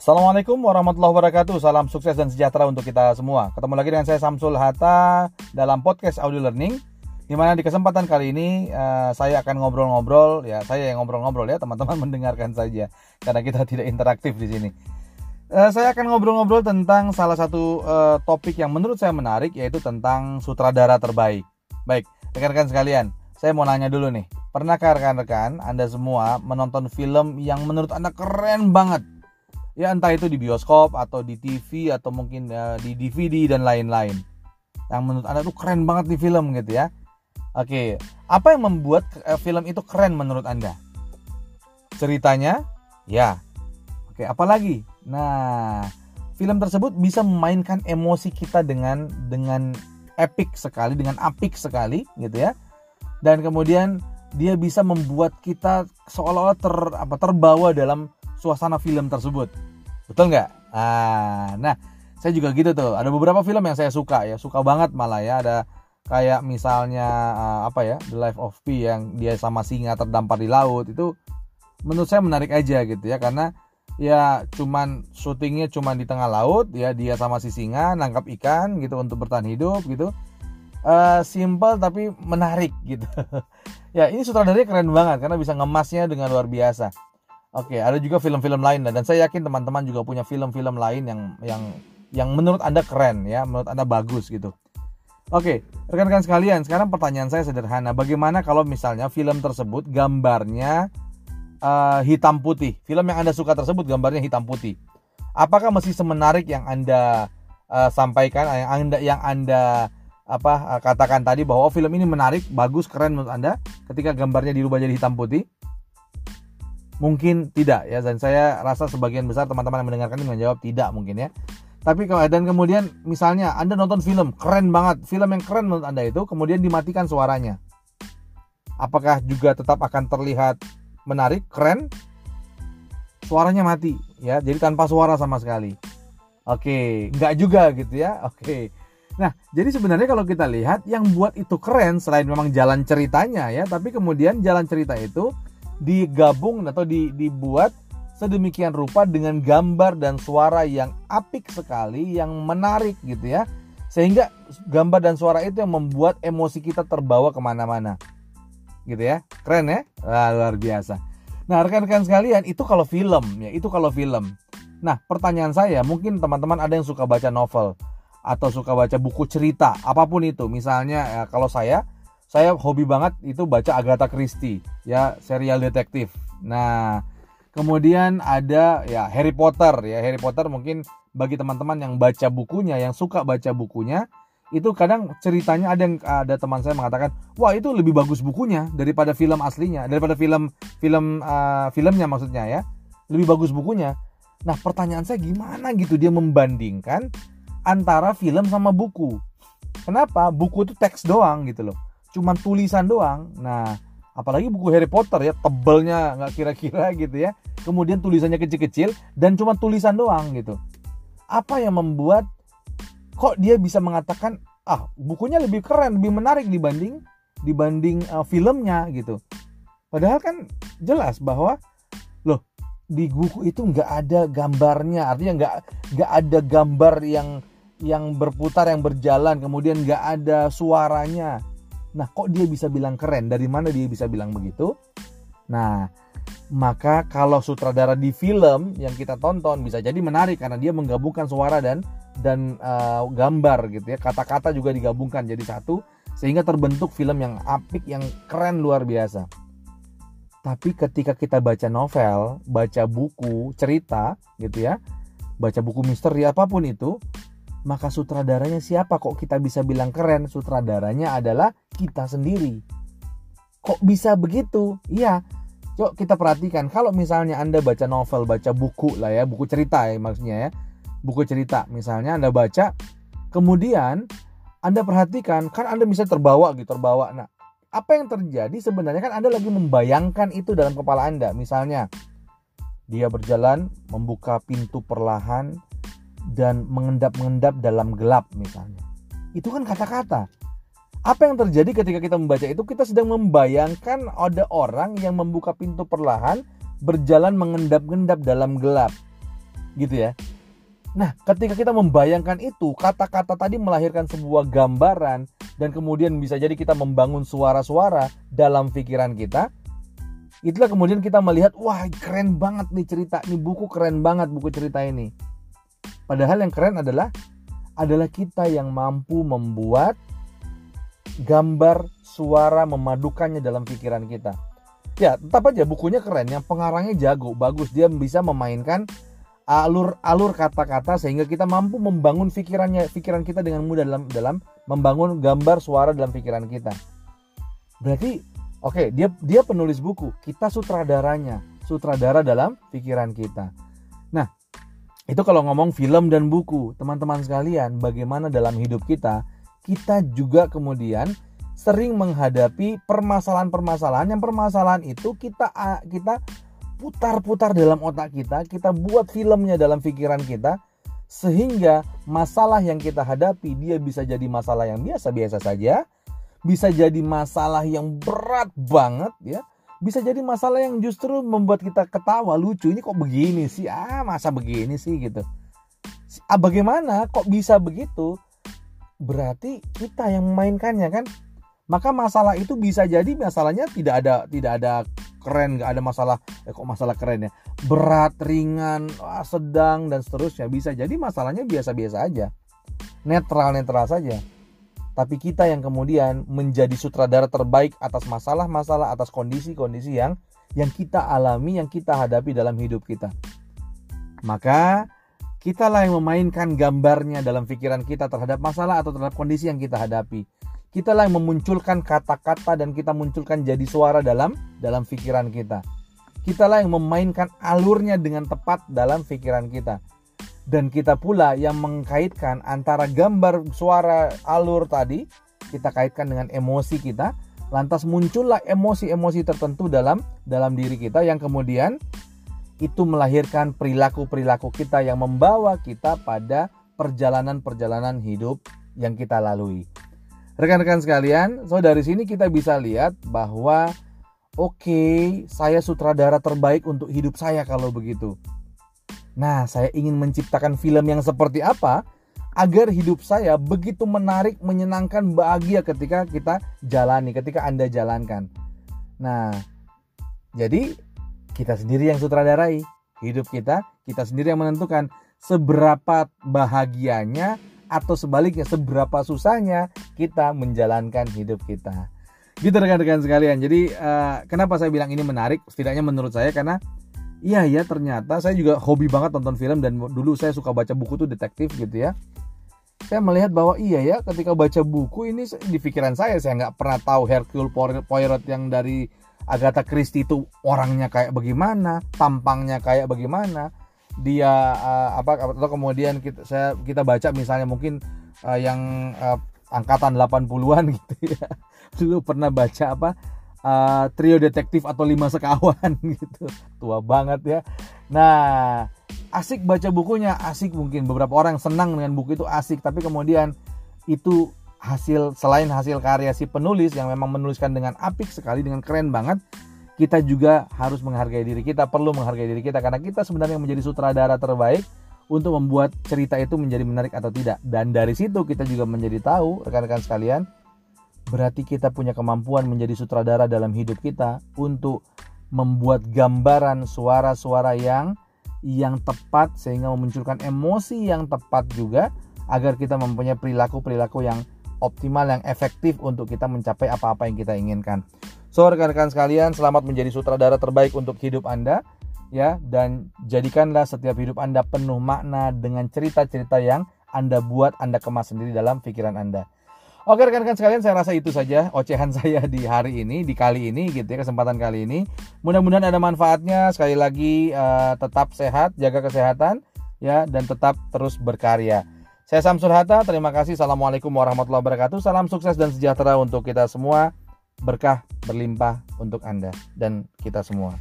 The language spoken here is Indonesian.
Assalamualaikum warahmatullahi wabarakatuh. Salam sukses dan sejahtera untuk kita semua. Ketemu lagi dengan saya Samsul Hatta dalam podcast Audio Learning. Di mana di kesempatan kali ini uh, saya akan ngobrol-ngobrol ya, saya yang ngobrol-ngobrol ya, teman-teman mendengarkan saja karena kita tidak interaktif di sini. Uh, saya akan ngobrol-ngobrol tentang salah satu uh, topik yang menurut saya menarik yaitu tentang sutradara terbaik. Baik, rekan-rekan sekalian, saya mau nanya dulu nih. Pernahkah rekan-rekan Anda semua menonton film yang menurut Anda keren banget? Ya entah itu di bioskop atau di TV atau mungkin uh, di DVD dan lain-lain. Yang menurut anda tuh keren banget di film gitu ya. Oke apa yang membuat uh, film itu keren menurut anda? Ceritanya? Ya. Oke apalagi? Nah film tersebut bisa memainkan emosi kita dengan dengan epic sekali dengan apik sekali gitu ya. Dan kemudian dia bisa membuat kita seolah-olah ter apa terbawa dalam suasana film tersebut. Betul nggak? Ah, nah, saya juga gitu tuh. Ada beberapa film yang saya suka ya, suka banget malah ya. Ada kayak misalnya uh, apa ya, The Life of Pi yang dia sama singa terdampar di laut itu menurut saya menarik aja gitu ya karena ya cuman syutingnya cuman di tengah laut ya dia sama si singa nangkap ikan gitu untuk bertahan hidup gitu uh, simple tapi menarik gitu ya ini sutradaranya keren banget karena bisa ngemasnya dengan luar biasa Oke, ada juga film-film lain dan saya yakin teman-teman juga punya film-film lain yang yang yang menurut Anda keren ya, menurut Anda bagus gitu. Oke, rekan-rekan sekalian, sekarang pertanyaan saya sederhana. Bagaimana kalau misalnya film tersebut gambarnya uh, hitam putih? Film yang Anda suka tersebut gambarnya hitam putih. Apakah masih semenarik yang Anda uh, sampaikan, yang Anda yang Anda apa uh, katakan tadi bahwa oh, film ini menarik, bagus, keren menurut Anda ketika gambarnya dirubah jadi hitam putih? Mungkin tidak ya dan saya rasa sebagian besar teman-teman yang mendengarkan ini menjawab tidak mungkin ya. Tapi kalau dan kemudian misalnya Anda nonton film keren banget, film yang keren menurut Anda itu kemudian dimatikan suaranya. Apakah juga tetap akan terlihat menarik, keren? Suaranya mati ya, jadi tanpa suara sama sekali. Oke, nggak juga gitu ya. Oke. Nah, jadi sebenarnya kalau kita lihat yang buat itu keren selain memang jalan ceritanya ya, tapi kemudian jalan cerita itu digabung atau di, dibuat sedemikian rupa dengan gambar dan suara yang apik sekali, yang menarik gitu ya. Sehingga gambar dan suara itu yang membuat emosi kita terbawa ke mana-mana. Gitu ya, keren ya? Wah, luar biasa. Nah rekan-rekan sekalian, itu kalau film ya, itu kalau film. Nah pertanyaan saya, mungkin teman-teman ada yang suka baca novel atau suka baca buku cerita, apa pun itu. Misalnya ya, kalau saya, saya hobi banget itu baca Agatha Christie ya serial detektif. Nah kemudian ada ya Harry Potter ya. Harry Potter mungkin bagi teman-teman yang baca bukunya yang suka baca bukunya itu kadang ceritanya ada yang ada teman saya mengatakan wah itu lebih bagus bukunya daripada film aslinya daripada film film uh, filmnya maksudnya ya. Lebih bagus bukunya. Nah pertanyaan saya gimana gitu dia membandingkan antara film sama buku? Kenapa? Buku itu teks doang gitu loh cuman tulisan doang. Nah, apalagi buku Harry Potter ya tebelnya nggak kira-kira gitu ya. Kemudian tulisannya kecil-kecil dan cuma tulisan doang gitu. Apa yang membuat kok dia bisa mengatakan ah bukunya lebih keren, lebih menarik dibanding dibanding uh, filmnya gitu. Padahal kan jelas bahwa loh di buku itu nggak ada gambarnya, artinya nggak nggak ada gambar yang yang berputar yang berjalan, kemudian nggak ada suaranya Nah, kok dia bisa bilang keren? Dari mana dia bisa bilang begitu? Nah, maka kalau sutradara di film yang kita tonton bisa jadi menarik karena dia menggabungkan suara dan dan uh, gambar gitu ya. Kata-kata juga digabungkan jadi satu sehingga terbentuk film yang apik yang keren luar biasa. Tapi ketika kita baca novel, baca buku, cerita gitu ya, baca buku misteri apa pun itu, maka sutradaranya siapa? Kok kita bisa bilang keren? Sutradaranya adalah kita sendiri. Kok bisa begitu? Iya. Yuk kita perhatikan. Kalau misalnya anda baca novel baca buku lah ya buku cerita ya maksudnya ya. Buku cerita misalnya anda baca kemudian anda perhatikan kan anda bisa terbawa gitu terbawa. Nah apa yang terjadi sebenarnya? Kan anda lagi membayangkan itu dalam kepala anda. Misalnya dia berjalan membuka pintu perlahan dan mengendap-mengendap dalam gelap misalnya. Itu kan kata-kata. Apa yang terjadi ketika kita membaca itu? Kita sedang membayangkan ada orang yang membuka pintu perlahan berjalan mengendap-endap dalam gelap. gitu ya. Nah, ketika kita membayangkan itu, kata-kata tadi melahirkan sebuah gambaran dan kemudian bisa jadi kita membangun suara-suara dalam pikiran kita. Itulah kemudian kita melihat, wah keren banget nih cerita, ini buku keren banget buku cerita ini. Padahal yang keren adalah adalah kita yang mampu membuat gambar suara memadukannya dalam pikiran kita. Ya, tetap aja bukunya keren, yang pengarangnya jago, bagus, dia bisa memainkan alur-alur kata-kata sehingga kita mampu membangun pikirannya pikiran kita dengan mudah dalam dalam membangun gambar suara dalam pikiran kita. Berarti oke, okay, dia dia penulis buku, kita sutradaranya, sutradara dalam pikiran kita. Itu kalau ngomong film dan buku, teman-teman sekalian, bagaimana dalam hidup kita kita juga kemudian sering menghadapi permasalahan-permasalahan yang permasalahan itu kita kita putar-putar dalam otak kita, kita buat filmnya dalam pikiran kita, sehingga masalah yang kita hadapi dia bisa jadi masalah yang biasa-biasa saja, bisa jadi masalah yang berat banget ya, bisa jadi masalah yang justru membuat kita ketawa lucu ini kok begini sih? Ah masa begini sih? Gitu. Ah, bagaimana kok bisa begitu? Berarti kita yang memainkannya kan? Maka masalah itu bisa jadi masalahnya tidak ada tidak ada keren nggak ada masalah. Eh kok masalah keren ya? Berat ringan wah, sedang dan seterusnya. Bisa jadi masalahnya biasa-biasa aja. Netral netral saja tapi kita yang kemudian menjadi sutradara terbaik atas masalah-masalah atas kondisi-kondisi yang yang kita alami yang kita hadapi dalam hidup kita maka kitalah yang memainkan gambarnya dalam pikiran kita terhadap masalah atau terhadap kondisi yang kita hadapi Kitalah yang memunculkan kata-kata dan kita munculkan jadi suara dalam dalam pikiran kita. Kitalah yang memainkan alurnya dengan tepat dalam pikiran kita. Dan kita pula yang mengkaitkan antara gambar suara alur tadi kita kaitkan dengan emosi kita, lantas muncullah emosi-emosi tertentu dalam dalam diri kita yang kemudian itu melahirkan perilaku-perilaku kita yang membawa kita pada perjalanan-perjalanan hidup yang kita lalui. Rekan-rekan sekalian, so dari sini kita bisa lihat bahwa oke, okay, saya sutradara terbaik untuk hidup saya kalau begitu. Nah, saya ingin menciptakan film yang seperti apa agar hidup saya begitu menarik, menyenangkan, bahagia ketika kita jalani, ketika Anda jalankan. Nah, jadi kita sendiri yang sutradarai hidup kita, kita sendiri yang menentukan seberapa bahagianya atau sebaliknya seberapa susahnya kita menjalankan hidup kita. Gitu rekan-rekan sekalian. Jadi uh, kenapa saya bilang ini menarik? Setidaknya menurut saya karena iya ya ternyata saya juga hobi banget nonton film dan dulu saya suka baca buku tuh detektif gitu ya. Saya melihat bahwa iya ya ketika baca buku ini di pikiran saya saya nggak pernah tahu Hercule Poirot yang dari Agatha Christie itu orangnya kayak bagaimana, tampangnya kayak bagaimana dia uh, apa atau kemudian kita saya kita baca misalnya mungkin uh, yang uh, angkatan 80-an gitu ya. Dulu pernah baca apa uh, trio detektif atau lima sekawan gitu. Tua banget ya. Nah, asik baca bukunya, asik mungkin beberapa orang senang dengan buku itu asik, tapi kemudian itu hasil selain hasil karya si penulis yang memang menuliskan dengan apik sekali dengan keren banget kita juga harus menghargai diri kita, perlu menghargai diri kita karena kita sebenarnya menjadi sutradara terbaik untuk membuat cerita itu menjadi menarik atau tidak. Dan dari situ kita juga menjadi tahu rekan-rekan sekalian, berarti kita punya kemampuan menjadi sutradara dalam hidup kita untuk membuat gambaran suara-suara yang yang tepat sehingga memunculkan emosi yang tepat juga agar kita mempunyai perilaku-perilaku yang optimal yang efektif untuk kita mencapai apa-apa yang kita inginkan. So rekan-rekan sekalian, selamat menjadi sutradara terbaik untuk hidup Anda ya dan jadikanlah setiap hidup Anda penuh makna dengan cerita-cerita yang Anda buat, Anda kemas sendiri dalam pikiran Anda. Oke rekan-rekan sekalian, saya rasa itu saja ocehan saya di hari ini, di kali ini gitu ya, kesempatan kali ini. Mudah-mudahan ada manfaatnya. Sekali lagi uh, tetap sehat, jaga kesehatan ya dan tetap terus berkarya. Saya Samsul Hatta, terima kasih. Assalamualaikum warahmatullahi wabarakatuh. Salam sukses dan sejahtera untuk kita semua berkah berlimpah untuk Anda dan kita semua.